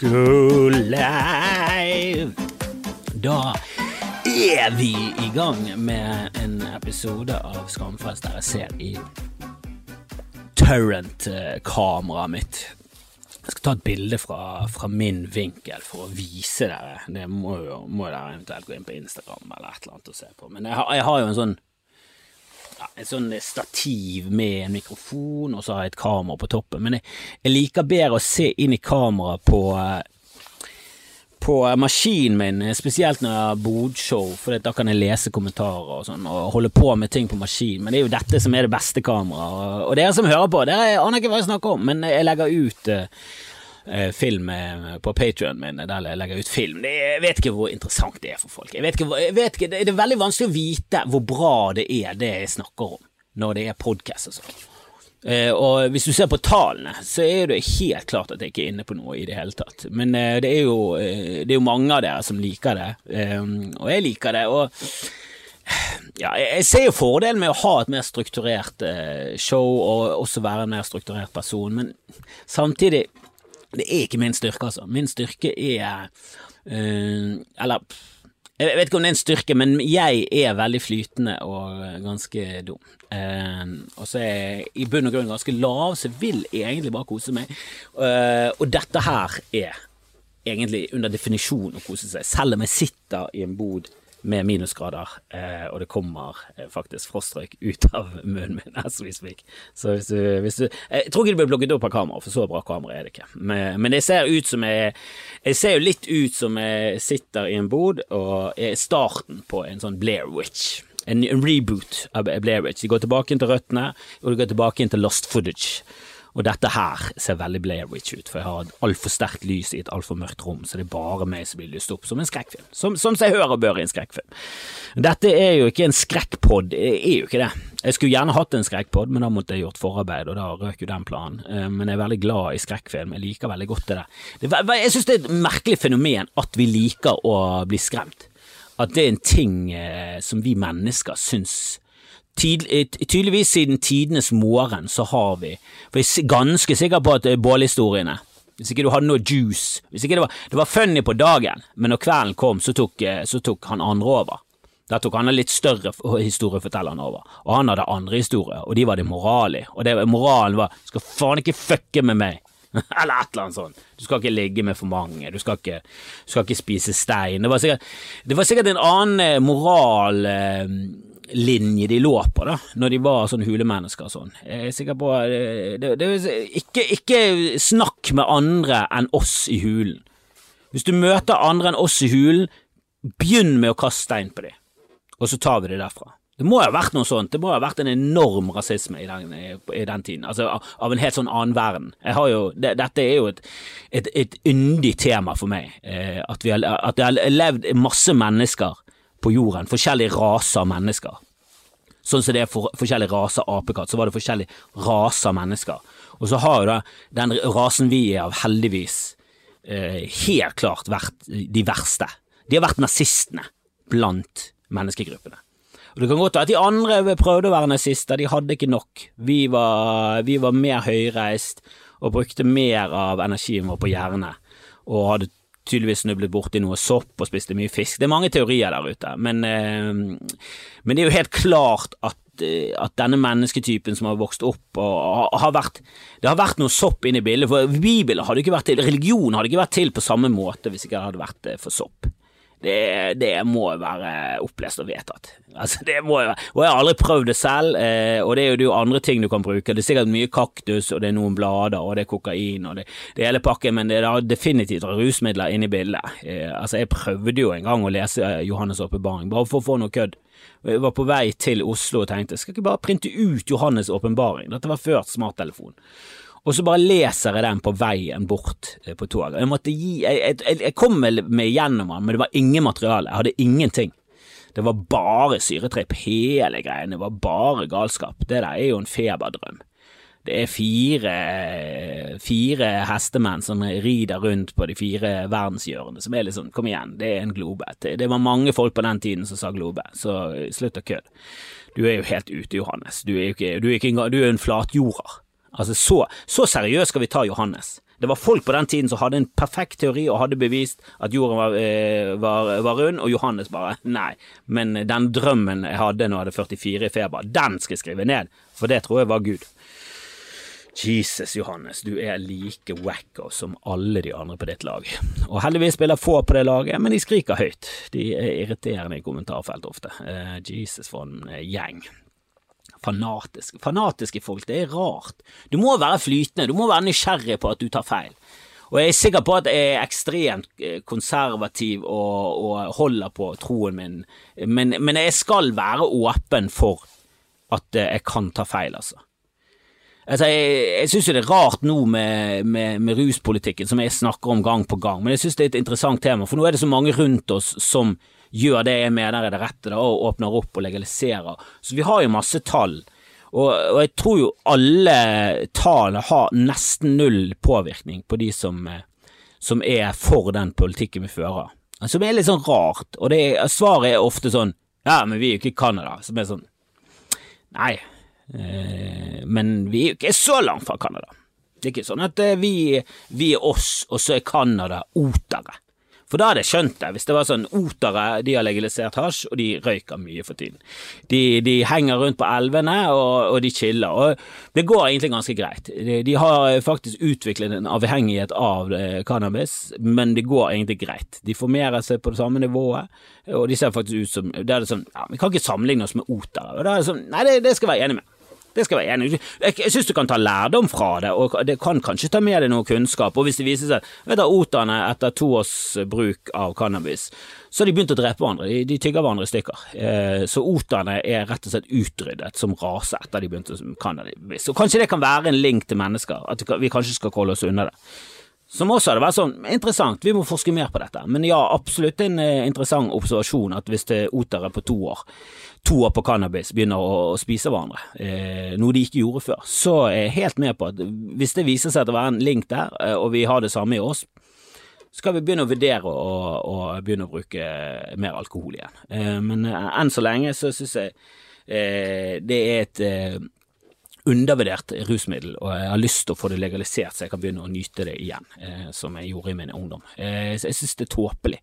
School Live. Da er vi i gang med en episode av Skamfest der jeg ser i Turrent-kameraet mitt. Jeg skal ta et bilde fra, fra, min vinkel for å vise dere. Det må, må dere eventuelt gå inn på Instagram eller et eller annet og se på. Men jeg jeg har jo en sånn et sånn stativ med en mikrofon, og så har jeg et kamera på toppen. Men jeg, jeg liker bedre å se inn i kameraet på, på maskinen min, spesielt når jeg har bodshow, for da kan jeg lese kommentarer og sånn, og holde på med ting på maskin. Men det er jo dette som er det beste kameraet. Og dere som hører på, dere aner ikke hva jeg snakker om, men jeg legger ut uh, film på Patrion min der jeg legger ut film. Jeg vet ikke hvor interessant det er for folk. Jeg vet ikke, jeg vet ikke, det er veldig vanskelig å vite hvor bra det er det jeg snakker om når det er podkast og sånn. Og hvis du ser på tallene, så er det helt klart at jeg ikke er inne på noe i det hele tatt. Men det er jo, det er jo mange av dere som liker det, og jeg liker det. og ja, jeg ser jo fordelen med å ha et mer strukturert show og også være en mer strukturert person, men samtidig det er ikke min styrke, altså. Min styrke er uh, Eller jeg vet ikke om det er en styrke, men jeg er veldig flytende og ganske dum. Uh, og så er jeg i bunn og grunn ganske lav, så jeg vil egentlig bare kose meg. Uh, og dette her er egentlig under definisjon å kose seg, selv om jeg sitter i en bod med minusgrader, eh, og det kommer eh, faktisk frostrøyk ut av munnen min as we speak. Så hvis du, hvis du Jeg tror ikke det blir plukket opp av kamera, for så bra kamera er det ikke. Men, men det ser ut som jeg Jeg ser jo litt ut som jeg sitter i en bod og er starten på en sånn Blair Witch. En reboot av Blair Witch. De går tilbake inn til røttene, og de går tilbake inn til lost footage. Og dette her ser veldig Blair Witch ut, for jeg har altfor sterkt lys i et altfor mørkt rom, så det er bare meg som blir lyst opp som en skrekkfilm. Som, som seg hør og bør i en skrekkfilm. Dette er jo ikke en skrekkpod, det er jo ikke det. Jeg skulle gjerne hatt en skrekkpod, men da måtte jeg gjort forarbeid, og da røk jo den planen. Men jeg er veldig glad i skrekkfilm, jeg liker veldig godt det der. Jeg synes det er et merkelig fenomen at vi liker å bli skremt. At det er en ting som vi mennesker syns tydeligvis siden tidenes morgen så har vi For jeg er ganske sikker på at bålhistoriene Hvis ikke du hadde noe juice Hvis ikke det var, det var funny på dagen, men når kvelden kom, så tok, så tok han andre over. Da tok han en litt større historieforteller over, og han hadde andre historier, og de var det moral i. Og det, moralen var skal faen ikke fucke med meg. eller et eller annet sånt. Du skal ikke ligge med for mange, du skal ikke, du skal ikke spise stein. Det var sikkert, det var sikkert en annen moral eh, linje de lå på da, når de var sånn hulemennesker og sånn. Jeg er sikker på det, det, ikke, ikke snakk med andre enn oss i hulen. Hvis du møter andre enn oss i hulen, begynn med å kaste stein på dem, og så tar vi det derfra. Det må ha vært noe sånt, det må ha vært en enorm rasisme i den, i den tiden, altså av en helt sånn annen verden. Jo, det, dette er jo et, et, et yndig tema for meg, eh, at, har, at det har levd masse mennesker på jorden, forskjellige raser mennesker. Sånn som det er for, forskjellige raser apekatt, så var det forskjellige raser mennesker. Og så har jo da den rasen vi er av, heldigvis eh, helt klart vært de verste. De har vært nazistene blant menneskegruppene. Og Det kan godt være at de andre prøvde å være nazister, de hadde ikke nok. Vi var, vi var mer høyreist og brukte mer av energien vår på hjernen og hadde tydeligvis snublet borti noe sopp og spiste mye fisk. Det er mange teorier der ute, men, eh, men det er jo helt klart at, eh, at denne mennesketypen som har vokst opp og har vært Det har vært noe sopp inne i bildet, for Bibelen hadde ikke vært til, religion hadde ikke vært til på samme måte hvis ikke det hadde vært for sopp. Det, det, må være opplest og vedtatt. Altså, det må jo være. og jeg har aldri prøvd det selv, eh, og det er jo, det er andre ting du kan bruke. Det er sikkert mye kaktus, og det er noen blader, og det er kokain, og det, det hele pakken, men det er definitivt rusmidler inne i bildet. Eh, altså, jeg prøvde jo en gang å lese Johannes' åpenbaring, bare for å få noe kødd. Jeg var på vei til Oslo og tenkte skal ikke bare printe ut Johannes' åpenbaring, dette var før smarttelefon. Og så bare leser jeg den på veien bort på toget. Jeg, måtte gi, jeg, jeg, jeg kom vel med igjennom den, men det var ingen materiale. Jeg hadde ingenting. Det var bare syretripp, hele greiene. Det var bare galskap. Det der er jo en feberdrøm. Det er fire, fire hestemenn som rider rundt på de fire verdenshjørnene, som er liksom Kom igjen, det er en globe. Det var mange folk på den tiden som sa globe, så slutt å kødde. Du er jo helt ute, Johannes. Du er jo ikke, du er ikke engang Du er en flatjorder. Altså, så, så seriøst skal vi ta Johannes. Det var folk på den tiden som hadde en perfekt teori og hadde bevist at jorden var, eh, var, var rund, og Johannes bare nei. Men den drømmen jeg hadde når jeg hadde 44 i feber, den skal jeg skrive ned, for det tror jeg var Gud. Jesus, Johannes, du er like wacko som alle de andre på ditt lag. Og heldigvis spiller få på det laget, men de skriker høyt. De er irriterende i kommentarfeltet ofte. Uh, Jesus, for en gjeng. Fanatisk. Fanatiske folk, det er rart. Du må være flytende, du må være nysgjerrig på at du tar feil. Og jeg er sikker på at jeg er ekstremt eh, konservativ og, og holder på troen min, men, men, jeg skal være åpen for at jeg kan ta feil, altså. Altså, jeg jeg syns det er rart nå med, med, med, ruspolitikken, som jeg snakker om gang på gang, men jeg syns det er et interessant tema, for nå er det så mange rundt oss som gjør det jeg mener er det rette, da, og åpner opp og legaliserer. Så vi har jo masse tall. Og, og jeg tror jo alle tall har nesten null påvirkning på de som, som er for den politikken vi fører. Som er litt sånn rart, og det, svaret er ofte sånn ja, men vi er jo ikke i Canada, som er sånn Nei, eh, men vi er jo ikke så langt fra Canada. Det er ikke sånn at eh, vi, vi er oss, og så er Canada otere. For da hadde jeg skjønt det, hvis det var sånn otere, de har legalisert hasj, og de røyker mye for tiden. De, de henger rundt på elvene, og, og, de chiller, og det går egentlig ganske greit. De, de har faktisk utviklet en avhengighet av eh, cannabis, men det går egentlig greit. De formerer seg på det samme nivået, og de ser faktisk ut som det er sånn, ja, Vi kan ikke sammenligne oss med otere, og da er det sånn, nei, det, det skal jeg være enig med. Det skal være enig Jeg, jeg syns du kan ta lærdom fra det, og det kan kanskje ta med deg noe kunnskap. Og hvis det viser seg vet du, Otane etter to års bruk av cannabis, så har de begynt å drepe hverandre. De, de tygger hverandre i stykker. Eh, så otene er rett og slett utryddet som rase etter de begynte med cannabis. Og kanskje det kan være en link til mennesker, at vi kanskje skal holde oss unna det. Som også hadde vært sånn interessant, vi må forske mer på dette. Men ja, absolutt en eh, interessant observasjon at hvis det er otere på to år to år på cannabis begynner å, å spise hverandre, eh, noe de ikke gjorde før, så er jeg helt med på at hvis det viser seg å være en link der, eh, og vi har det samme i oss, skal vi begynne å vurdere å, å begynne å bruke mer alkohol igjen. Eh, men eh, enn så lenge så synes jeg det er et undervurdert rusmiddel, og jeg har lyst til å få det legalisert så jeg kan begynne å nyte det igjen, eh, som jeg gjorde i min ungdom. Eh, jeg synes det er tåpelig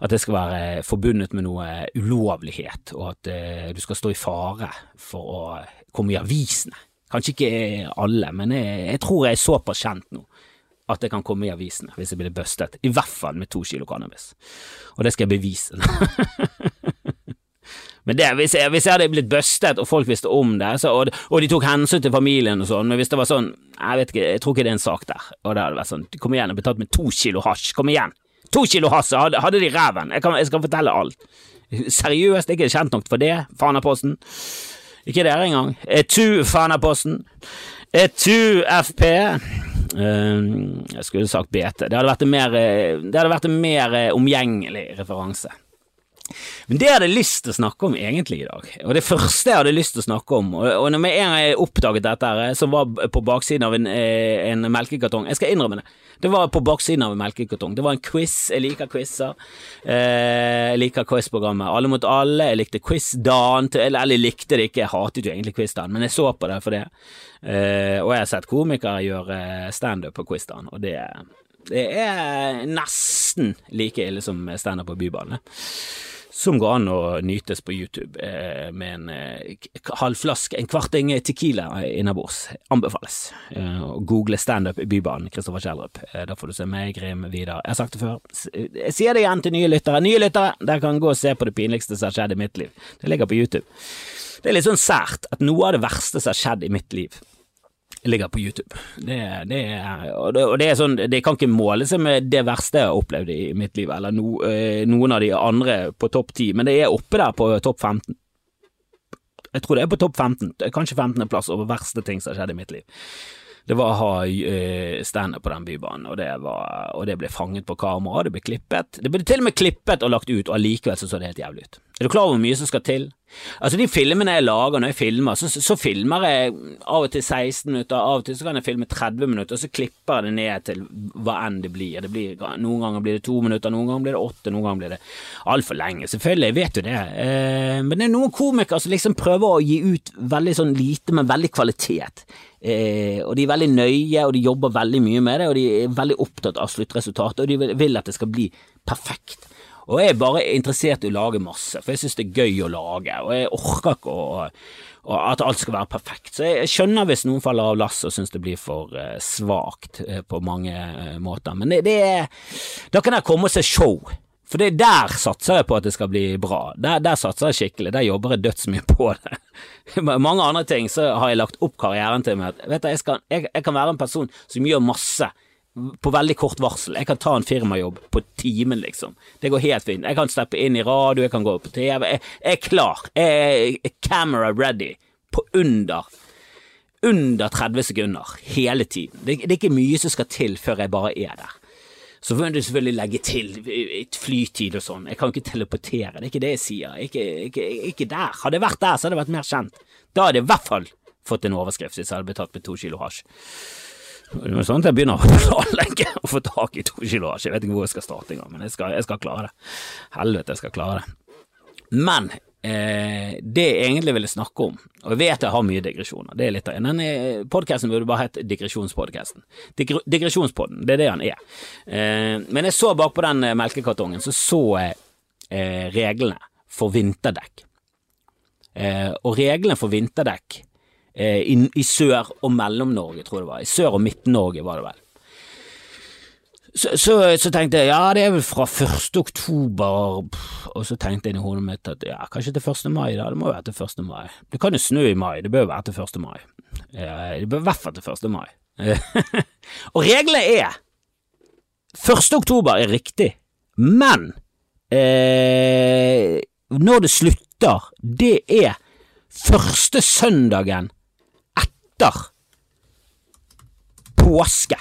at det skal være forbundet med noe ulovlighet, og at eh, du skal stå i fare for å komme i avisene. Kanskje ikke alle, men jeg, jeg tror jeg er såpass kjent nå at jeg kan komme i avisene hvis jeg blir bustet, i hvert fall med to kilo cannabis. Og det skal jeg bevise. Men det, hvis, jeg, hvis jeg hadde blitt bustet, og folk visste om det, så, og, og, de tok hensyn til familien og sånn, men hvis det var sånn Jeg vet ikke, jeg tror ikke det er en sak der. Og det hadde vært sånn Kom igjen, jeg ble tatt med to kilo hasj. Kom igjen! To kilo hasj hadde, hadde de ræven. Jeg, jeg, skal fortelle alt. Seriøst, ikke kjent nok for det, Fanaposten. Ikke dere engang. Etu Fanaposten. Etu FP. Uh, jeg skulle sagt BT. Det hadde vært en mer, det hadde vært en mer omgjengelig referanse. Men det jeg hadde lyst til å snakke om egentlig i dag, og det første jeg hadde lyst til å snakke om, og, når med jeg oppdaget dette, som var på baksiden av en, eh, en, melkekartong Jeg skal innrømme det. Det var på baksiden av en melkekartong. Det var en quiz. Jeg liker quizer. Eh, jeg liker quizprogrammet Alle mot alle. Jeg likte Quiz-Dan. Eller jeg likte det ikke, jeg hatet jo egentlig quiz-dagen, men jeg så på det for det. Eh, og jeg har sett komikere gjøre standup på quiz-dagen, og det, det er nesten like ille som standup på Bybanen som går an å nytes på YouTube eh, med en eh, halv flaske, en kvarting Tequila innabords. Anbefales. Eh, google standup i Bybanen, Kristoffer Kjellrup. Eh, da får du se meg, Grim, Vidar. Jeg har sagt det før. Jeg sier det igjen til nye lyttere. Nye lyttere, dere kan gå og se på det pinligste som har skjedd i mitt liv. Det ligger på YouTube. Det er litt sånn sært at noe av det verste som har skjedd i mitt liv, ligger på YouTube. Det, det, og det, og det, er sånn, det kan ikke måle seg med det verste jeg har opplevd i mitt liv, eller no, eh, noen av de andre på topp ti, men det er oppe der på topp 15. Jeg tror det er på topp 15, kanskje 15.-plass over verste ting som har skjedd i mitt liv. Det var å ha uh, standup på den bybanen, og det, var, og det, ble fanget på kamera, det ble klippet. Det ble til og med klippet og lagt ut, og allikevel så så det helt jævlig ut. Er du klar over hvor mye som skal til? Altså De filmene jeg lager når jeg filmer, så, så, filmer jeg av og til 16 minutter, av og til så kan jeg filme 30 minutter, og så klipper jeg det ned til hva enn det blir. det blir. Noen ganger blir det to minutter, noen ganger blir det åtte, noen ganger blir det altfor lenge. Selvfølgelig, jeg vet jo det. Eh, men det er noen komikere som liksom prøver å gi ut veldig sånn lite, men veldig kvalitet. Eh, og de er veldig nøye, og de jobber veldig mye med det, og de er veldig opptatt av sluttresultatet, og de vil at det skal bli perfekt. Og jeg er bare interessert i å lage masse, for jeg synes det er gøy å lage, og jeg orker ikke å, å, at alt skal være perfekt. Så jeg skjønner hvis noen faller av lasset og synes det blir for uh, svakt uh, på mange uh, måter, men det, det er Da kan jeg komme og se show. For det der satser jeg på at det skal bli bra. Der, der satser jeg skikkelig. Der jobber jeg dødsmye på det. Mange andre ting så har jeg lagt opp karrieren til at vet du, jeg, skal, jeg, jeg kan være en person som gjør masse på veldig kort varsel. Jeg kan ta en firmajobb på timen, liksom. Det går helt fint. Jeg kan steppe inn i radio, jeg kan gå på TV. Jeg, jeg er klar. Jeg er camera ready på under under 30 sekunder hele tiden. Det, det, er ikke mye som skal til før jeg bare er der. Så får du selvfølgelig legge til et flytid og sånn. Jeg kan ikke teleportere, det er ikke det jeg sier. Ikke, ikke, ikke der. Hadde jeg vært der, så hadde jeg vært mer kjent. Da hadde jeg i hvert fall fått en overskrift hvis jeg hadde blitt tatt med to kilo hasj. Det er sånn at jeg begynner å planlegge å få tak i to kilo hasj. Jeg vet ikke hvor jeg skal starte engang, men jeg skal, jeg skal, klare det. Helvete, jeg skal klare det. Men eh, det jeg egentlig ville snakke om, og jeg vet jeg har mye digresjoner, det er litt av Denne podkasten burde bare hett Digresjonspodkasten. Digre, digresjonspodden, det er det han er. Eh, men jeg så bakpå den eh, melkekartongen, så så jeg eh, reglene for vinterdekk. Eh, og reglene for vinterdekk eh, i, i Sør- og Mellom-Norge, tror jeg det var. I Sør- og Midt-Norge var det vel. Så, så, så, tenkte jeg ja, det er vel fra 1. oktober, og så tenkte jeg i hodet mitt at ja, kanskje til 1. mai, da. Det må være til 1. mai. Det kan jo snø i mai, det bør jo være til 1. mai. Det bør i hvert fall til 1. mai. og reglene er 1. oktober er riktig, men eh, når det slutter, det er første søndagen etter påske.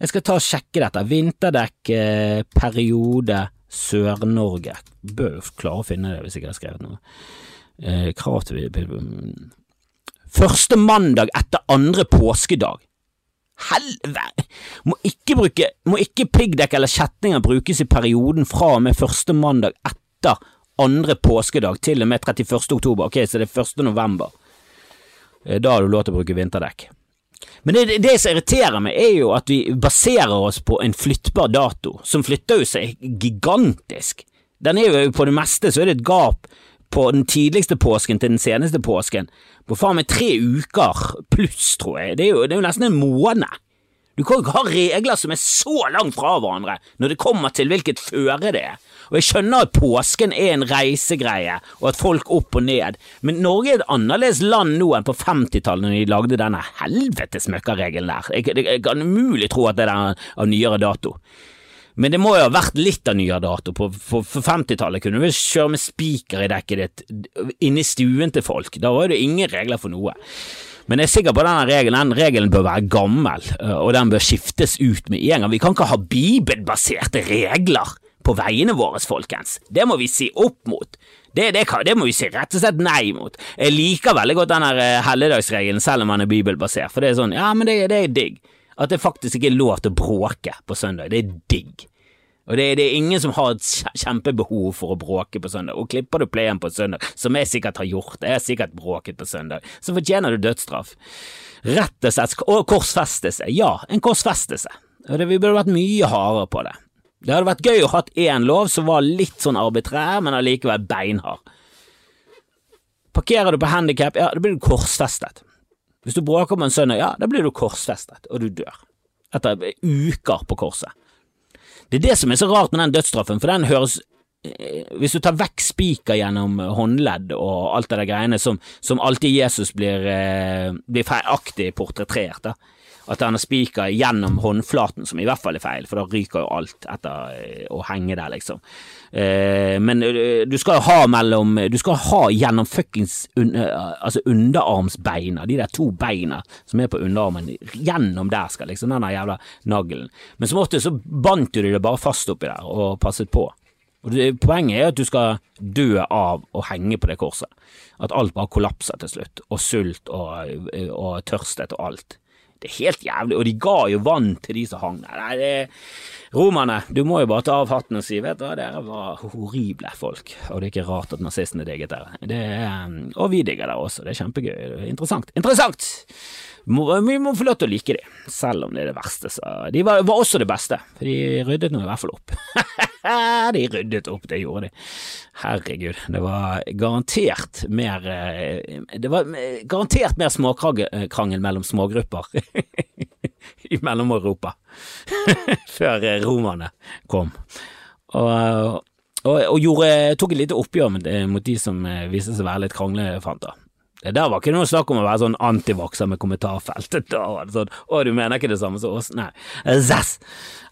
Jeg skal ta og sjekke dette. Vinterdekk, eh, periode, Sør-Norge. Bør klare å finne det hvis jeg har skrevet noe. Eh, krav til Første mandag etter andre påskedag. Helvete! Må ikke, bruke, må ikke piggdekk eller kjettinger brukes i perioden fra og med første mandag etter andre påskedag til og med 31. oktober. Ok, så det er 1. november. Eh, da har du lov til å bruke vinterdekk. Men det, det, som irriterer meg, er jo at vi baserer oss på en flyttbar dato, som flytter jo seg gigantisk. Den er jo På det meste så er det et gap på den tidligste påsken til den seneste påsken på faen meg tre uker pluss, tror jeg. Det er jo, det er jo nesten en måned. Du kan jo ikke ha regler som er så langt fra hverandre når det kommer til hvilket føre det er. Og jeg skjønner at påsken er en reisegreie, og at folk opp og ned, men Norge er et annerledes land nå enn på 50-tallet når de lagde denne helvetes møkkaregelen der. Jeg, jeg, jeg kan umulig tro at det er av nyere dato. Men det må jo ha vært litt av nyere dato. På, for, for 50-tallet kunne du vel kjøre med spiker i dekket ditt inne i stuen til folk. Da var det ingen regler for noe. Men jeg er sikker på denne regelen. Den regelen bør være gammel, og den bør skiftes ut med en gang. Vi kan ikke ha bibelbaserte regler på veiene våre, folkens. Det må vi si opp mot. Det, det, det, må vi si rett og slett nei mot. Jeg liker veldig godt den eh, helligdagsregelen, selv om den er bibelbasert, for det er sånn, ja, men det, det er digg. At det faktisk ikke er lov til å bråke på søndag, det er digg. Og det, det, er ingen som har et kjempebehov for å bråke på søndag. Og klipper du playen på søndag, som jeg sikkert har gjort, jeg har sikkert bråket på søndag, så fortjener du dødsstraff. Rett og slett, og korsfestelse. Ja, en korsfestelse. Og det, vi burde vært mye hardere på det. Det hadde vært gøy å ha én lov som var litt sånn arbitrær, men allikevel beinhard. Parkerer du på handikap, ja, da blir du korsfestet. Hvis du bråker på en søndag, ja, da blir du korsfestet, og du dør. Etter uker på korset. Det er det som er så rart med den dødsstraffen, for den høres eh, hvis du tar vekk spiker gjennom håndledd og alt det der greiene som, som alltid Jesus blir, eh, blir feilaktig portrettert, da at har spiker gjennom håndflaten, som i hvert fall er feil, for da ryker jo alt etter eh, å henge der, liksom. Eh, men eh, du skal ha mellom Du skal ha gjennom fuckings altså underarmsbeina, de der to beina som er på underarmen, gjennom der skal liksom den jævla naglen. Men som ofte så bandt du det bare fast oppi der og passet på. Og Poenget er at du skal dø av å henge på det korset. At alt bare kollapser til slutt, og sult og, og tørsthet og alt. Det er helt jævlig, og de ga jo vann til de som hang der. Det Romerne, du må jo bare ta av hatten og si vet du hva, dere var horrible folk, og det er ikke rart at nazistene digget dere. Er, og vi digger dere også, det er kjempegøy. Interessant. Interessant! Vi må få lov til å like dem, selv om det er det verste. Så de var, var også det beste, for de ryddet nå i hvert fall opp. de ryddet opp, det gjorde de. Herregud, det var garantert mer eh, Det var garantert mer småkrangel mellom smågrupper i Mellom-Europa før romerne kom. Og, og, og gjorde, tok et lite oppgjør mot de som eh, viste seg å være litt kranglefanter. Der var ikke noe snakk om å være sånn antivakser med kommentarfeltet. Da var det sånn 'Å, du mener ikke det samme som oss?' Nei. Zass!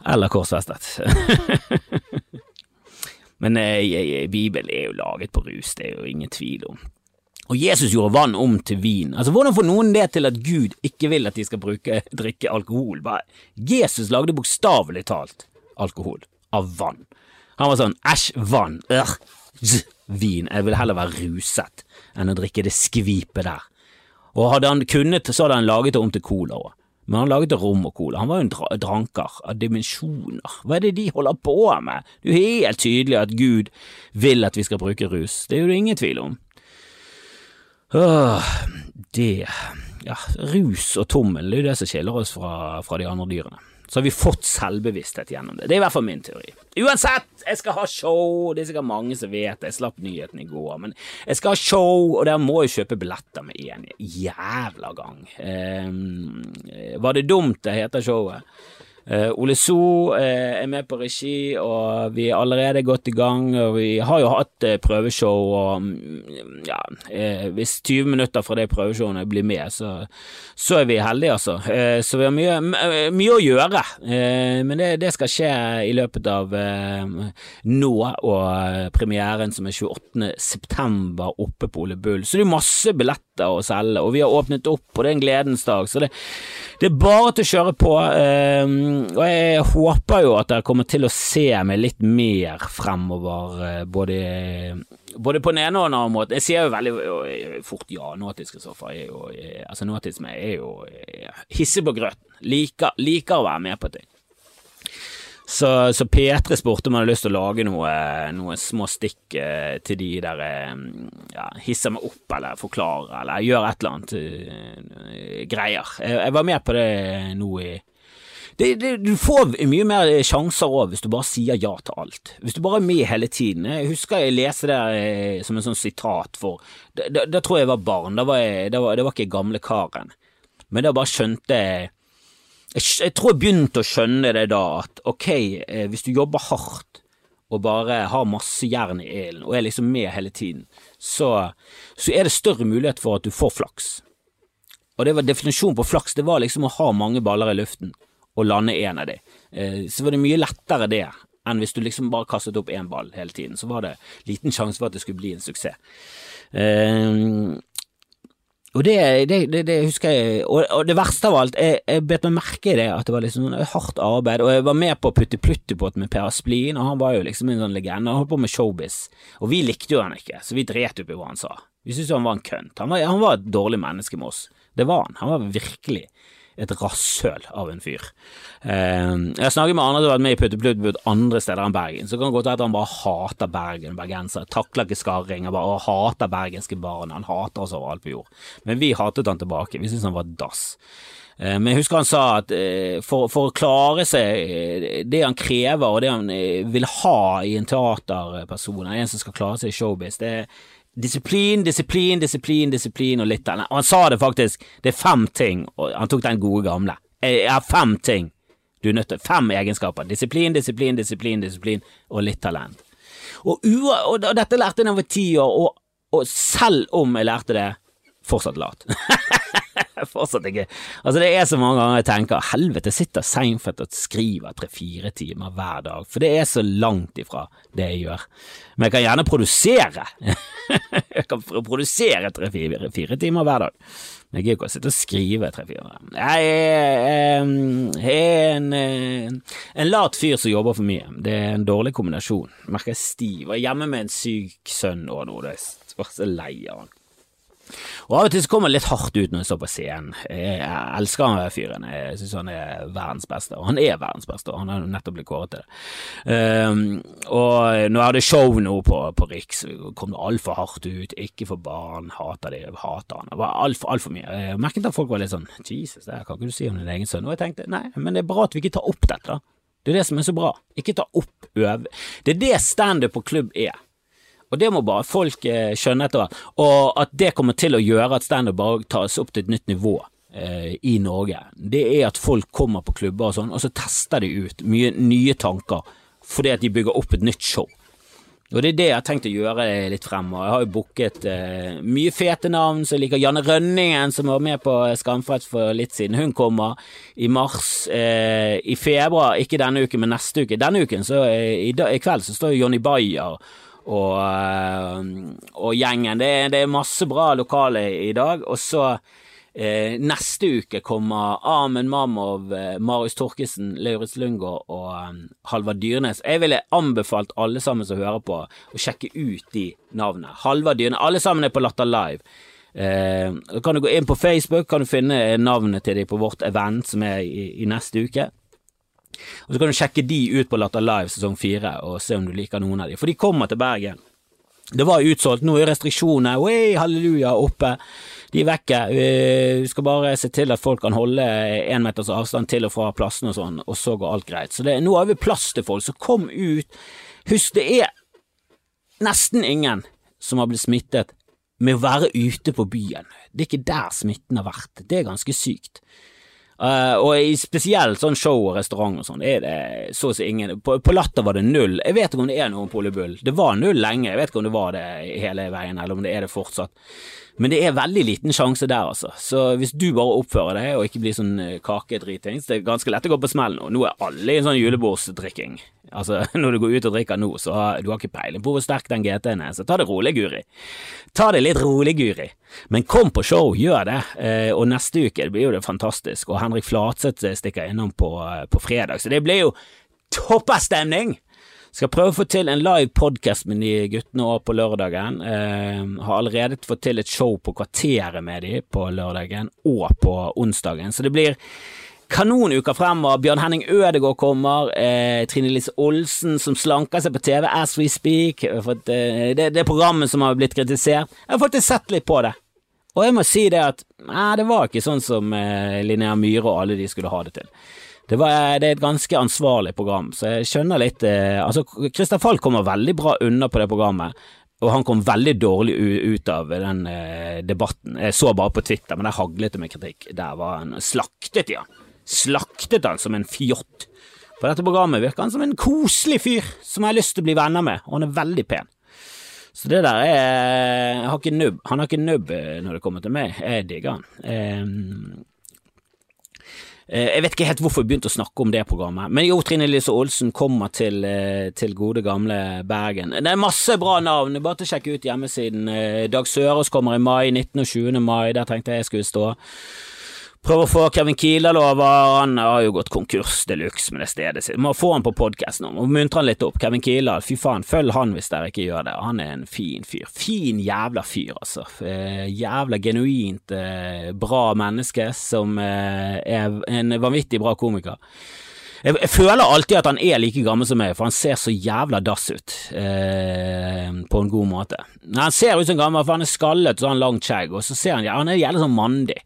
Eller korsfestet. Men eh, Bibelen er jo laget på rus, det er jo ingen tvil om. Og Jesus gjorde vann om til vin. Altså, Hvordan får noen det til at Gud ikke vil at de skal bruke, drikke alkohol? Bare, Jesus lagde bokstavelig talt alkohol av vann. Han var sånn æsj, vann, ør, øh, vin. Jeg vil heller være ruset enn å drikke det skvipet der. Og hadde han kunnet, så hadde han laget det om til cola òg. Men han laget rom og cola. Han var jo en dra dranker av dimensjoner. Hva er det de holder på med? Det er jo helt tydelig at Gud vil at vi skal bruke rus. Det er jo det ingen tvil om. Det Ja, rus og tommel, det er jo det som skiller oss fra, fra de andre dyrene så har vi fått selvbevissthet gjennom det. Det er i hvert fall min teori. Uansett, jeg skal ha show, det er sikkert mange som vet det, jeg slapp nyheten i går, men jeg skal ha show, og der må jeg kjøpe billetter med en jævla gang. Eh, var det dumt det heter showet? Uh, Ole So uh, er med på regi, og vi er allerede godt i gang. og Vi har jo hatt uh, prøveshow, og mm, ja, hvis 20 minutter fra det prøveshowene blir med, så, så er vi heldige, altså. så vi har mye, mye å gjøre, men det, det, skal skje i løpet av nå og premieren som er 28. september oppe på Ole Bull. Så det er masse billetter å selge, og vi har åpnet opp, og det er en gledens dag. Så det, det er bare til å kjøre på. Uh, og jeg håper jo at dere kommer til å se meg litt mer fremover, eh, både, både på den ene og den andre måten. Jeg sier jo veldig fort ja, nåtiske Kristoffer. Altså, nåtisme er jo hissig på grøten. Liker, liker, å være med på ting. Så, så P3 spurte om jeg hadde lyst til å lage noe, noen små stikk eh, til de der eh, ja, hisser meg opp eller forklarer eller gjør et eller annet uh, greier. Jeg, jeg, var med på det nå i det, det, du får mye mer sjanser òg hvis du bare sier ja til alt. Hvis du bare er med hele tiden. Jeg husker jeg leste det eh, som en sånn sitat for Da tror jeg jeg var barn. Da var jeg, det, var, det var ikke gamle karen. Men da bare skjønte jeg jeg, tror jeg begynte å skjønne det da, at ok, eh, hvis du jobber hardt og bare har masse jern i ilden og er liksom med hele tiden, så, så er det større mulighet for at du får flaks. Og det var definisjonen på flaks, det var liksom å ha mange baller i luften og lande én av de. Eh, så var det mye lettere det enn hvis du liksom bare kastet opp én ball hele tiden. Så var det liten sjanse for at det skulle bli en suksess. Uh, og det, det, det, det, husker jeg, og, og, det verste av alt, jeg, jeg bet meg merke i det, at det var liksom hardt arbeid, og jeg var med på Putti Plutti-båt med Per Asplin, og han var jo liksom en sånn legende, han holdt på med showbiz, og vi likte jo han ikke, så vi dret opp i hva han sa. Vi syntes jo han var en kønt, han var, han var et dårlig menneske med oss, det var han, han var virkelig et rasshøl av en fyr. Eh, jeg snakker med andre som har vært med i Putte andre steder enn Bergen, så kan det godt være at han bare hater Bergen, bergensere, takler ikke skarring, han bare hater bergenske barn, han hater oss overalt på jord. Men vi hatet han tilbake, vi syntes han var dass. Eh, men jeg husker han sa at eh, for, for, å klare seg, det han krever og det han vil ha i en teaterperson, en som skal klare seg i showbiz, det er Disiplin, disiplin, disiplin, disiplin og litt av Og han sa det faktisk, det er fem ting, og han tok den gode gamle. Jeg har fem ting du er nødt til. Fem egenskaper. Disiplin, disiplin, disiplin, disiplin og litt talent. Og, og, og dette lærte jeg da jeg var ti år, og, og selv om jeg lærte det, fortsatt lat. jeg fortsatt ikke Altså, det er så mange ganger jeg tenker helvete, sitter Seinfeld og skriver tre-fire timer hver dag, for det er så langt ifra det jeg gjør. Men jeg kan gjerne produsere. jeg kan produsere tre-fire timer hver dag. Men jeg gidder ikke å sitte og skrive tre-fire. Jeg er, en, en lat fyr som jobber for mye. Det er en dårlig kombinasjon. Merker jeg stiv. Og er hjemme med en syk sønn og nå. Det er så lei av han. Og Av og til så kommer han litt hardt ut når han står på scenen. Jeg elsker han fyren, jeg synes han er verdens beste, og han er verdens beste, og han har nettopp blitt kåret til det. Um, og når jeg hadde show nå på, på Riks, kom det altfor hardt ut, ikke for barn, hater de, hater han. Det var altfor alt for mye. Jeg merket at folk var litt sånn Jesus, det kan ikke du si om din egen sønn? Og jeg tenkte nei, men det er bra at vi ikke tar opp dette. Det er det som er så bra. Ikke ta opp øv. Det er det standup på klubb er. Og det må bare folk eh, skjønne etter hvert. Og at det kommer til å gjøre at standup bare tas opp til et nytt nivå eh, i Norge, det er at folk kommer på klubber og sånn, og så tester de ut mye nye tanker fordi at de bygger opp et nytt show. Og det er det jeg har tenkt å gjøre litt fremover. Jeg har jo booket eh, mye fete navn, som liker Janne Rønningen, som var med på Skamfrelst for litt siden. Hun kommer i mars. Eh, I februar, ikke denne uken, men neste uke. Denne uken, så eh, i, i, kveld, så står Jonny Bayer og, eh, og gjengen. Det det er, masse bra lokale i dag. Og så eh, neste uke kommer Amen Mamov, eh, Marius Torkesen, Lauritz Lundgaard og um, Halvard Dyrnes. Jeg ville anbefalt alle sammen som hører på, å sjekke ut de navnene. Halvard Dyrnes. Alle sammen er på Latter Live. Eh, kan du gå inn på Facebook, kan du finne navnet til dem på vårt event som er i, i neste uke. Og Så kan du sjekke de ut på Latter Live sesong fire og se om du liker noen av de, for de kommer til Bergen. Det var utsolgt, nå er restriksjonene Oi, halleluja oppe. De er vekke. Vi skal bare se til at folk kan holde én meters avstand til og fra plassene og sånn, og så går alt greit. Så det, nå har vi plass til folk, så kom ut. Husk, det er nesten ingen som har blitt smittet med å være ute på byen. Det er ikke der smitten har vært. Det er ganske sykt. Uh, og i spesielt sånn show og restaurant og sånn, er det så å si ingen på, på, Latter var det null. Jeg vet ikke om det er noen Polybull. Det var null lenge, jeg vet ikke om det var det hele veien, eller om det er det fortsatt. Men det er veldig liten sjanse der, altså. Så hvis du bare oppfører deg og ikke blir sånn eh, kakedritings, det er ganske lett å gå på smell nå. Nå er alle i en sånn julebordsdrikking. Altså, når du går ut og drikker nå, så har du har ikke peiling på hvor sterk den GT-en er, så ta det rolig, Guri. Ta det litt rolig, Guri. Men kom på show, gjør det. Eh, og neste uke det blir jo det fantastisk, og Henrik Flatseth stikker innom på, eh, på fredag, så det blir jo toppestemning! Skal prøve å få til en live podcast med de guttene òg på lørdagen. Eh, har allerede fått til et show på Kvarteret med de på lørdagen og på onsdagen, så det blir kanonuker fremover. Bjørn Henning Ødegaard kommer. Eh, Trine Lise Olsen som slanker seg på TV as we speak. Fått, eh, det, det programmet som har blitt kritisert. Jeg har faktisk sett litt på det. Og jeg må si det at nei, det var ikke sånn som eh, Linnea Myhre og alle de skulle ha det til. Det, var, det, er et ganske ansvarlig program, så jeg skjønner litt eh, Altså, Christer Falk kommer veldig bra unna på det programmet, og han kom veldig dårlig ut av den eh, debatten. Jeg så bare på Twitter, men der haglet det med kritikk. Der var han slaktet ja. Slaktet han som en fjott. På dette programmet virker han som en koselig fyr som jeg har lyst til å bli venner med, og han er veldig pen. Så det der er. Han har ikke nubb eh, når det kommer til meg. Jeg digger han. Eh, jeg vet ikke helt hvorfor vi begynte å snakke om det programmet, men jo, Trine Lise Olsen kommer til, eh, til gode, gamle Bergen. Det er masse bra navn, bare til å sjekke ut hjemmesiden. Eh, Dag Sørås kommer i mai, 19. og 20. mai, der tenkte jeg jeg skulle stå. Prøve å få Kevin Kielal over, han har jo gått konkurs de luxe med det stedet sitt. Må få han på podkasten og muntre han litt opp. Kevin Kielal, fy faen, følg han hvis dere ikke gjør det. Han er en fin fyr. Fin jævla fyr, altså. Eh, jævla genuint eh, bra menneske som eh, er en vanvittig bra komiker. Jeg, føler alltid at han er like gammel som meg, for han ser så jævla dass ut. Eh, på en god måte. Han ser ut som gammel, for han er skallet og har langt skjegg, og så ser han ja, han er jævlig sånn mandig.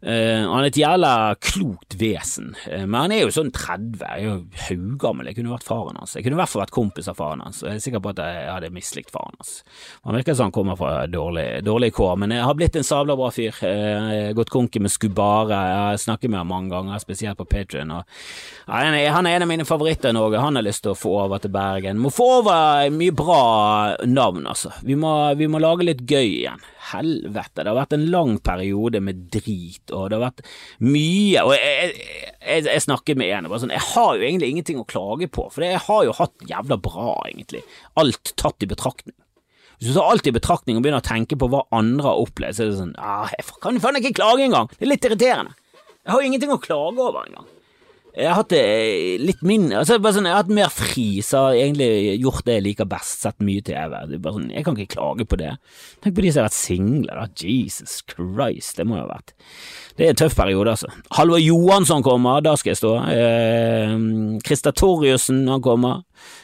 Uh, han er et jævla klokt vesen, uh, men han er jo sånn 30, jeg er jo haugammel, jeg kunne vært faren hans. Jeg kunne i hvert fall vært kompis av faren hans, og jeg er sikker på at jeg hadde mislikt faren hans. Han virker som han kommer fra dårlig, dårlig kår, men jeg har blitt en sabla bra fyr. Uh, gått konke med Skubare, jeg har snakket med ham mange ganger, spesielt på Patrion. Han, han er en av mine favoritter i Norge, han har lyst til å få over til Bergen. Må få over mye bra navn, altså. Vi må, vi må lage litt gøy igjen helvete, det har vært en lang periode med drit, og det har vært mye Og jeg, jeg, jeg snakket med en og bare sånn Jeg har jo egentlig ingenting å klage på, for jeg har jo hatt jævla bra, egentlig. Alt tatt i betraktning. Hvis du tar alt i betraktning og begynner å tenke på hva andre har opplevd, så er det sånn ah, Jeg kan faen ikke klage engang! Det er litt irriterende. Jeg har jo ingenting å klage over engang. Jeg har hatt det litt mindre altså sånn, Jeg har hatt mer fri, så har jeg egentlig gjort det jeg liker best, sett mye TV. Sånn, jeg kan ikke klage på det. Tenk på de som har vært single, da. Jesus Christ, det må jo ha vært Det er en tøff periode, altså. Halvor Johansson kommer, da skal jeg stå. Eh, Christer Torjussen, han kommer.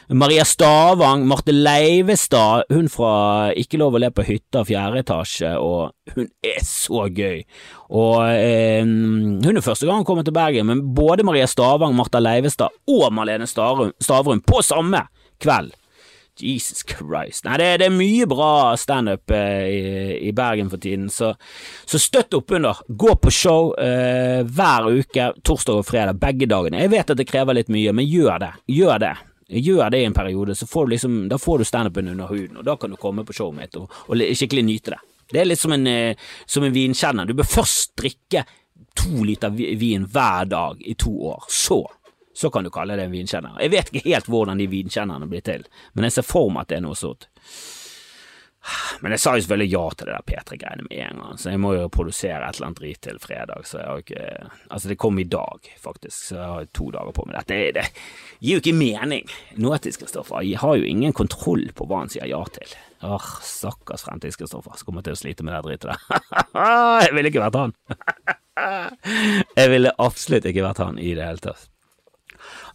Maria Stavang, Marte Leivestad, hun fra Ikke lov å le på hytta, fjerde etasje, og hun er så gøy. Og eh, Hun er første gang hun kommer til Bergen, men både Maria Stavang, Marta Leivestad og Malene Stavrum på samme kveld. Jesus Christ. Nei, det, det er mye bra standup eh, i, i Bergen for tiden, så, så støtt oppunder. Gå på show eh, hver uke, torsdag og fredag, begge dagene. Jeg vet at det krever litt mye, men gjør det. Gjør det. Gjør det i en periode, så får du liksom, da får du standupen under huden, og da kan du komme på showet mitt og, og skikkelig nyte det. Det er litt som en, eh, som en vinkjenner. Du bør først drikke to liter vin hver dag i to år. Så så kan du kalle det en vinkjenner. Jeg vet ikke helt hvordan de vinkjennerne blir til, men jeg ser for meg at det er noe sånt. Men jeg sa jo selvfølgelig ja til det der P3-greiene med en gang, så jeg må jo produsere et eller annet drit til fredag. Så jeg har ikke Altså, det kom i dag, faktisk, så jeg har to dager på med Dette det gir jo ikke mening. Nåtids-Kristoffer har jo ingen kontroll på hva han sier ja til. Åh, stakkars Fremtids-Kristoffer som kommer til å slite med det dritet der. jeg ville ikke vært han. jeg ville absolutt ikke vært han i det hele tatt.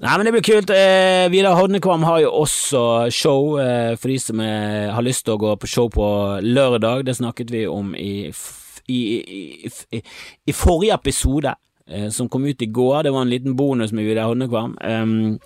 Nei, men det blir kult. Eh, Vidar Hodnekvam har jo også show eh, for de som er, har lyst til å gå på show på lørdag. Det snakket vi om i, i, i, i forrige episode. Eh, som kom ut i går. Det var en liten bonus med Vidar Hodnekvam. Um,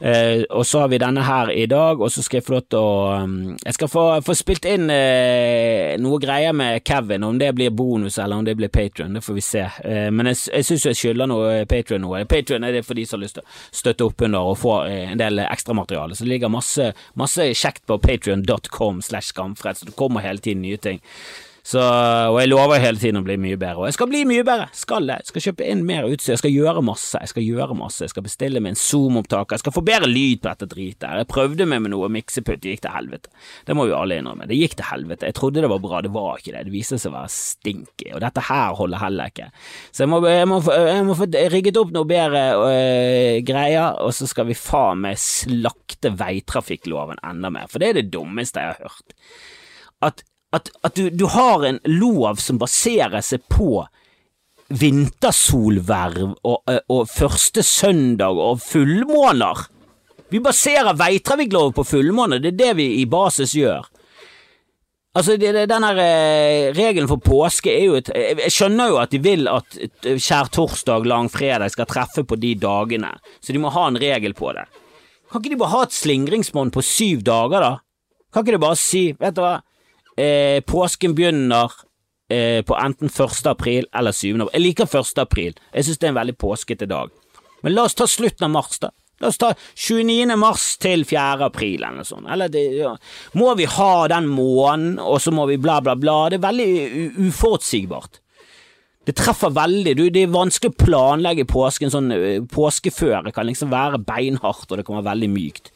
uh, og så har vi denne her i dag, og så skal jeg få lov til å um, Jeg skal få, få spilt inn uh, noe greier med Kevin, om det blir bonus eller om det blir Patrion, det får vi se. Uh, men jeg, jeg syns jeg skylder noe Patrion nå. Patrion er det for de som har lyst til å støtte opp under og få en del ekstramateriale. Så det ligger masse, masse kjekt på patrion.com slash skamfrelst, så det kommer hele tiden nye ting. Så, og jeg lover hele tiden å bli mye bedre, og jeg skal bli mye bedre, skal jeg. Skal kjøpe inn mer utstyr, jeg skal gjøre masse, jeg skal gjøre masse, jeg skal bestille med en Zoom-opptaker, jeg skal få bedre lyd på dette dritet. her, Jeg prøvde meg med noe mikseputt, det gikk til helvete. Det må vi alle innrømme, det gikk til helvete. Jeg trodde det var bra, det var ikke det, det viste seg å være stinky, og dette her holder heller ikke. Så jeg må, jeg må, jeg må få rigget opp noe bedre øh, greier, og så skal vi faen meg slakte veitrafikkloven enda mer, for det er det dummeste jeg har hørt. At at, at du, du, har en lov som baserer seg på vintersolverv og, og, og første søndag og fullmåner. Vi baserer veitrafikklov på fullmåner, det er det vi i basis gjør. Altså, denne her regelen for påske er jo et Jeg skjønner jo at de vil at skjærtorsdag, langfredag skal treffe på de dagene, så de må ha en regel på det. Kan ikke de bare ha et slingringsmonn på syv dager, da? Kan ikke de bare si, vet du hva, Eh, påsken begynner eh, på enten 1. april eller 7. april. Jeg liker 1. april. Jeg synes det er en veldig påskete dag. Men la oss ta slutten av mars, da. La oss ta 29. mars til 4. april, eller noe sånt. Eller det, ja. Må vi ha den måneden, og så må vi bla, bla, bla. Det er veldig uforutsigbart. Det treffer veldig. Du, det er vanskelig å planlegge påsken sånn eh, Påskeføre kan liksom være beinhardt, og det kan være veldig mykt.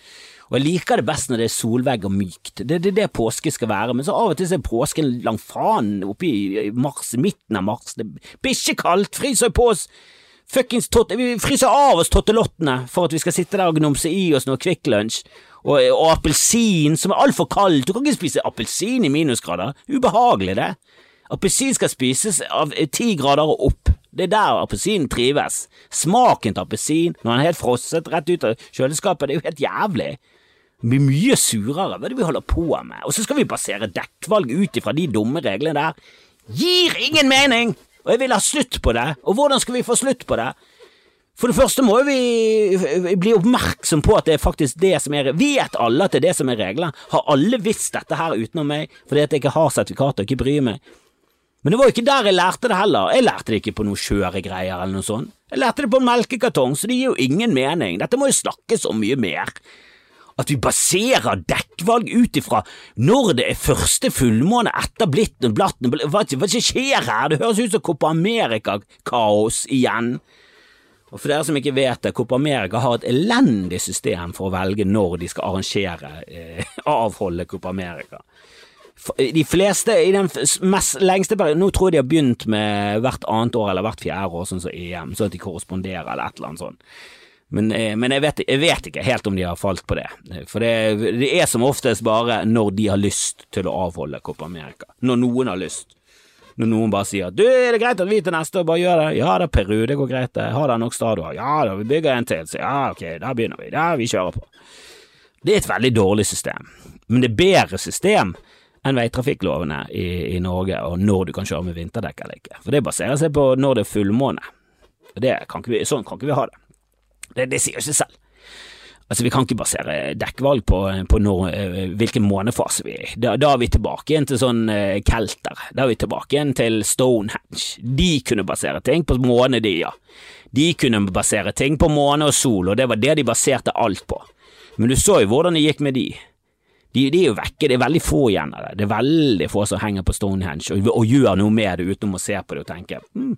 Og jeg liker det best når det er solvegg og mykt. Det er det, det, påske skal være, men så av og til så er påsken langt faen oppe i mars, midten av mars. Det er bikkjekaldt, fryser på oss fuckings tot... Vi fryser av oss tottelottene for at vi skal sitte der og gnumse i oss noe Kvikk Lunsj. Og, og appelsin, som er altfor kaldt. Du kan ikke spise appelsin i minusgrader. Ubehagelig, det. Appelsin skal spises av ti grader og opp. Det er der appelsinen trives. Smaken til appelsin når den er helt frosset rett ut av kjøleskapet, det er jo helt jævlig. Det blir mye surere. Hva er det vi holder på med? Og så skal vi basere dekkvalg ut ifra de dumme reglene der. Gir ingen mening! Og jeg vil ha slutt på det, og hvordan skal vi få slutt på det? For det første må vi bli oppmerksom på at det er faktisk det som er Vet alle at det er det som er reglene? Har alle visst dette her utenom meg fordi at jeg ikke har sertifikat og ikke bryr meg? Men det var jo ikke der jeg lærte det heller. Jeg lærte det ikke på noe kjøregreier eller noe sånt. Jeg lærte det på en melkekartong, så det gir jo ingen mening. Dette må jo snakkes om mye mer. At vi baserer dekkvalg ut ifra når det er første fullmåne etter blitten og blatten Hva, hva skjer her? Det høres ut som Copa America-kaos igjen. Og for dere som ikke vet det, Copa America har et elendig system for å velge når de skal arrangere eh, avholde Copa America. De fleste i den mest lengste perioden Nå tror jeg de har begynt med hvert annet år eller hvert fjerde år, sånn som EM, sånn at de korresponderer eller et eller annet sånt. Men, eh, men jeg, vet, jeg, vet, ikke helt om de har falt på det, for det, det, er som oftest bare når de har lyst til å avholde Copa America. Når noen har lyst. Når noen bare sier du, er det greit at vi til neste år bare gjør det? Ja da, Peru, det går greit, det. Har dere nok stadioner? Ja da, vi bygger en til. Så ja, ok, da begynner vi. Ja, vi kjører på. Det er et veldig dårlig system, men det er bedre system enn veitrafikklovene i, i, Norge og når du kan kjøre med vinterdekk eller ikke. For det baserer seg på når det er fullmåne. Sånn kan ikke vi ha det. Det, det sier seg selv. Altså, Vi kan ikke basere dekkvalg på, på når, eh, hvilken månefase vi er i. Da, da, er vi tilbake igjen til sånn uh, kelter. Da er vi tilbake igjen til Stonehenge. De kunne basere ting på måne, de, ja. De kunne basere ting på måne og sol, og det var det de baserte alt på. Men du så jo hvordan det gikk med de. De, de, er jo vekke, det er veldig få igjen av det. Det er veldig få som henger på Stonehenge og, og gjør noe med det utenom å se på det og tenke hm,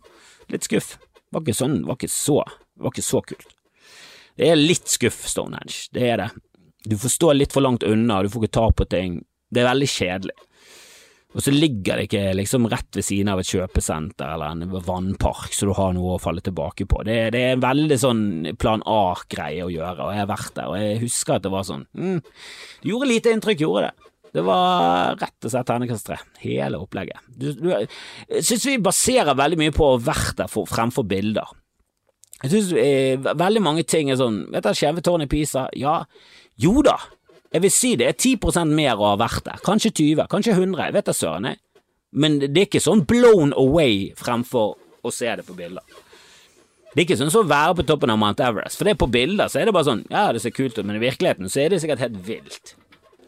litt skuff. Var ikke sånn, var ikke så, var ikke så kult. Det er litt skuff, Stonehenge, det er det. Du får stå litt for langt unna, du får ikke ta på ting. Det er veldig kjedelig. Og så ligger det ikke liksom rett ved siden av et kjøpesenter eller en vannpark, så du har noe å falle tilbake på. Det, det er en veldig sånn plan A-greie å gjøre, og jeg har vært der, og jeg husker at det var sånn mm, Det gjorde lite inntrykk, gjorde det. Det var rett og slett terningkast tre, hele opplegget. Du, du, jeg synes vi baserer veldig mye på å ha vært der for, fremfor bilder. Jeg synes eh, veldig mange ting er sånn Vet du, Skjeve tårn i Pisa? Ja, jo da, jeg vil si det er 10% mer å ha vært der, kanskje 20, kanskje 100, jeg vet da søren, jeg. Men det er ikke sånn blown away fremfor å se det på bilder. Det er ikke sånn som å være på toppen av Mount Everest, for det er på bilder så er det bare sånn, ja, det ser kult ut, men i virkeligheten så er det sikkert helt vilt.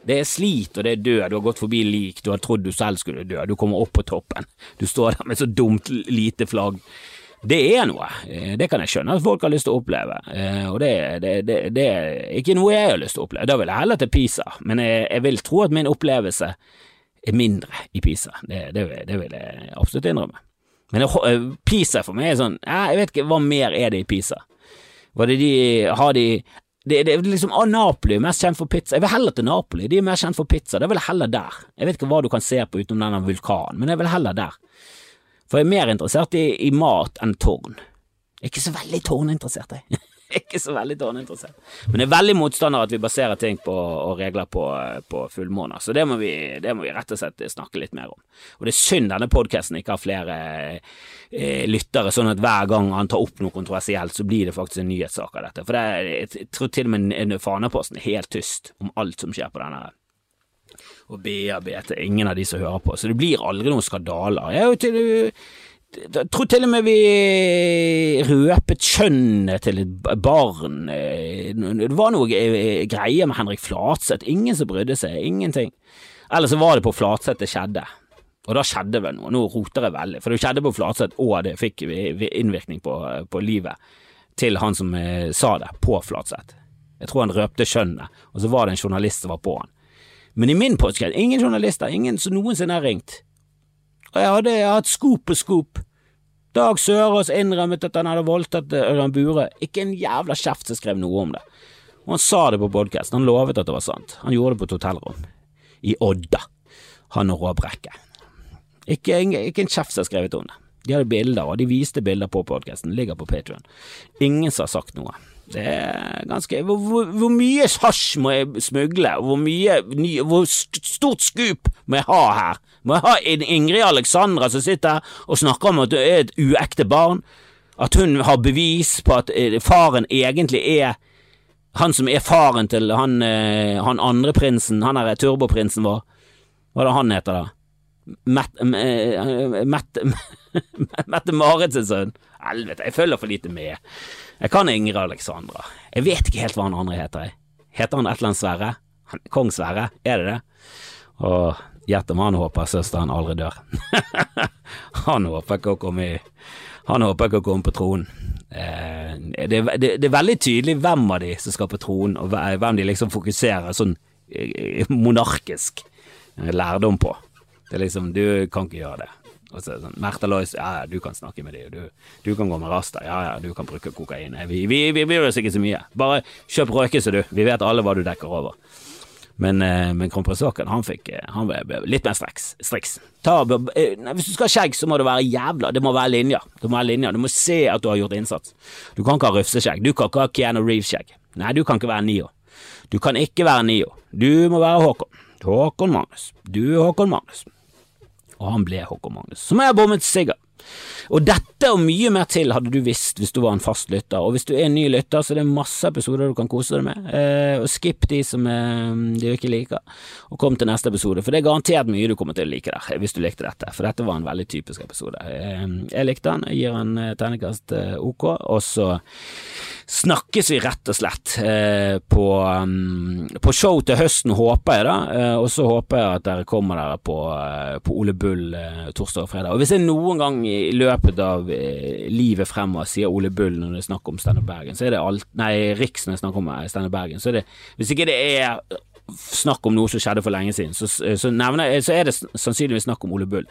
Det er slit, og det er død, du har gått forbi lik, du har trodd du selv skulle dø, du kommer opp på toppen, du står der med så dumt lite flagg. Det er noe, eh, det kan jeg skjønne at folk har lyst til å oppleve, eh, og det, det, det, det er ikke noe jeg har lyst til å oppleve. Da vil jeg heller til Pisa, men jeg, jeg vil tro at min opplevelse er mindre i Pisa, det, vil jeg absolutt innrømme. Men eh, Pisa for meg er sånn, jeg vet ikke hva mer er det i Pisa. Var det de, har de det, det, liksom, ah, Napoli er mest kjent for pizza. Jeg vil heller til Napoli, de er mer kjent for pizza. Det er vel heller der. Jeg vet ikke hva du kan se på utenom denne vulkanen, men er vel heller der. For jeg er mer interessert i, i mat enn tårn. Jeg er ikke så veldig tårninteressert, jeg. ikke så veldig tårninteressert. Men jeg er veldig motstander at vi baserer ting på, og regler på, på fullmåner, så det må, vi, det må, vi, rett og slett snakke litt mer om. Og det er synd denne podkasten ikke har flere eh, lyttere, sånn at hver gang han tar opp noe kontroversielt, så blir det faktisk en nyhetssak av dette. For det er, jeg tror til og med Faneposten er helt tyst om alt som skjer på denne og bearbeider ingen av de som hører på, så det blir aldri noen skandaler. Jeg, til, jeg tror til og med vi røpet kjønnet til et barn. Det var noe greier med Henrik Flatseth, ingen som brydde seg, ingenting. Eller så var det på Flatseth det skjedde. Og da skjedde vel noe, nå roter jeg veldig, for det skjedde på Flatseth, og det fikk innvirkning på, på livet til han som eh, sa det, på Flatseth. Jeg tror han røpte kjønnet, og så var det en journalist som var på han. Men i min podkast, ingen journalister, ingen som noensinne har ringt. Og jeg hadde hatt skop på skop. Dag Sørås innrømmet at han hadde voldtatt eh, Ørjan Bure. Ikke en jævla kjeft som skrev noe om det. Og han sa det på podkasten, han lovet at det var sant. Han gjorde det på et hotellrom. I Odda. Han og Roar Brekke. Ikke, ikke en kjeft som har skrevet om det. De hadde bilder, og de viste bilder på podkasten. Ligger på Patrion. Ingen som har sagt noe. Det er ganske Hvor, hvor, mye hasj må jeg smugle? Hvor mye ny, Hvor stort skup må jeg ha her? Må jeg ha Ingrid Alexandra som sitter og snakker om at du er et uekte barn? At hun har bevis på at eh, faren egentlig er han som er faren til han, eh, han andre prinsen, han er turboprinsen vår, hva er det han heter da? Mette-Marit sin sønn. Helvete, jeg følger for lite med. Jeg kan Ingrid Alexandra. Jeg vet ikke helt hva han andre heter. Heter han et eller annet Sverre? Kong Sverre, er det det? Og gjett om han håper søsteren aldri dør. han håper ikke å komme i Han håper ikke å komme på tronen. Eh, det, det, det, er veldig tydelig hvem av de som skal på tronen, og hvem de liksom fokuserer sånn eh, monarkisk lærdom på. Det er liksom, du kan ikke gjøre det. Og så sånn, Märtha Lois, ja, ja, du kan snakke med dem, du, du kan gå med rasta, ja ja, du kan bruke kokain. Vi, vi, vi bryr oss ikke så mye. Bare kjøp røkelse, du. Vi vet alle hva du dekker over. Men, eh, men kronprins Haakon, han fikk eh, han ble litt mer striks. striks. Ta, nei, hvis du skal ha skjegg, så må det være jævla Det må være linjer. Det må være linjer. Du må se at du har gjort innsats. Du kan ikke ha rufseskjegg. Du kan ikke ha Keanu Reeves-skjegg. Nei, du kan ikke være Nio. Du kan ikke være Nio. Du må være Håkon. Håkon Magnus. Du er Håkon Magnus og han ble Håkon Magnus, som jeg bommet sikkert. Og dette og mye mer til hadde du visst hvis du var en fast lytter, og hvis du er en ny lytter, så er det masse episoder du kan kose deg med, eh, og skipp de som eh, du ikke liker, og kom til neste episode, for det er garantert mye du kommer til å like der, hvis du likte dette, for dette var en veldig typisk episode. Eh, jeg likte den, jeg gir den tegnekast eh, ok, og så snakkes vi rett og slett eh, på, um, på, show til høsten, håper jeg da, eh, og så håper jeg at dere kommer dere på, eh, på Ole Bull eh, torsdag og fredag. Og hvis jeg noen gang i løpet av eh, livet fremover sier Ole Bull når det er snakk om Steinar Bergen, så er det alt Nei, Riks når det er snakk om eh, Steinar Bergen, så er det Hvis ikke det er snakk om noe som skjedde for lenge siden, så, så, nevner, så er det sannsynligvis snakk om Ole Bull.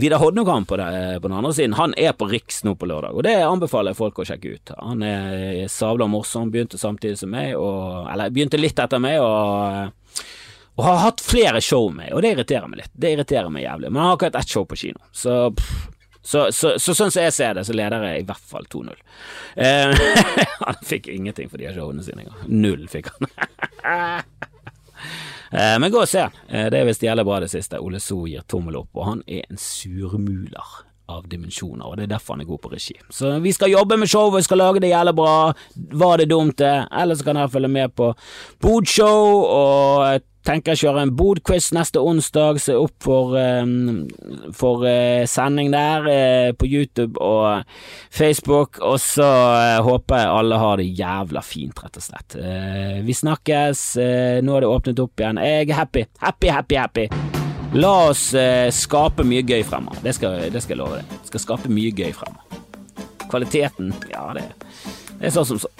Vidar Hodnekamp på, på, den andre siden, han er på Riks nå på lørdag, og det anbefaler jeg folk å sjekke ut. Han er sabla morsom, begynte samtidig som meg, og, eller begynte litt etter meg, og, og har hatt flere show med og det irriterer meg litt. Det irriterer meg jævlig, men han har ikke ett show på kino, så pff, så, så, så, sånn som jeg ser det, så leder jeg i hvert fall 2-0. Eh, han fikk ingenting for de showene sine engang. Null fikk han. Eh, men gå og se. Eh, det er visst jævlig bra det siste. Ole So gir tommel opp, og han er en surmuler av dimensjoner, og det er derfor han er god på regi. Så vi skal jobbe med showet, skal lage det jævlig bra. Var det dumt, det? Eller så kan dere følge med på Bodshow og tenker jeg kjøre en Bod-quiz neste onsdag, se opp for, um, for uh, sending der uh, på YouTube og Facebook, og så uh, håper jeg alle har det jævla fint, rett og slett. vi snakkes, nå er det åpnet opp igjen. Jeg er happy, happy, happy, happy. La oss skape mye gøy fremover, det skal, det skal jeg love deg. Skal skape mye gøy fremover. Kvaliteten, ja, det, det er sånn som så.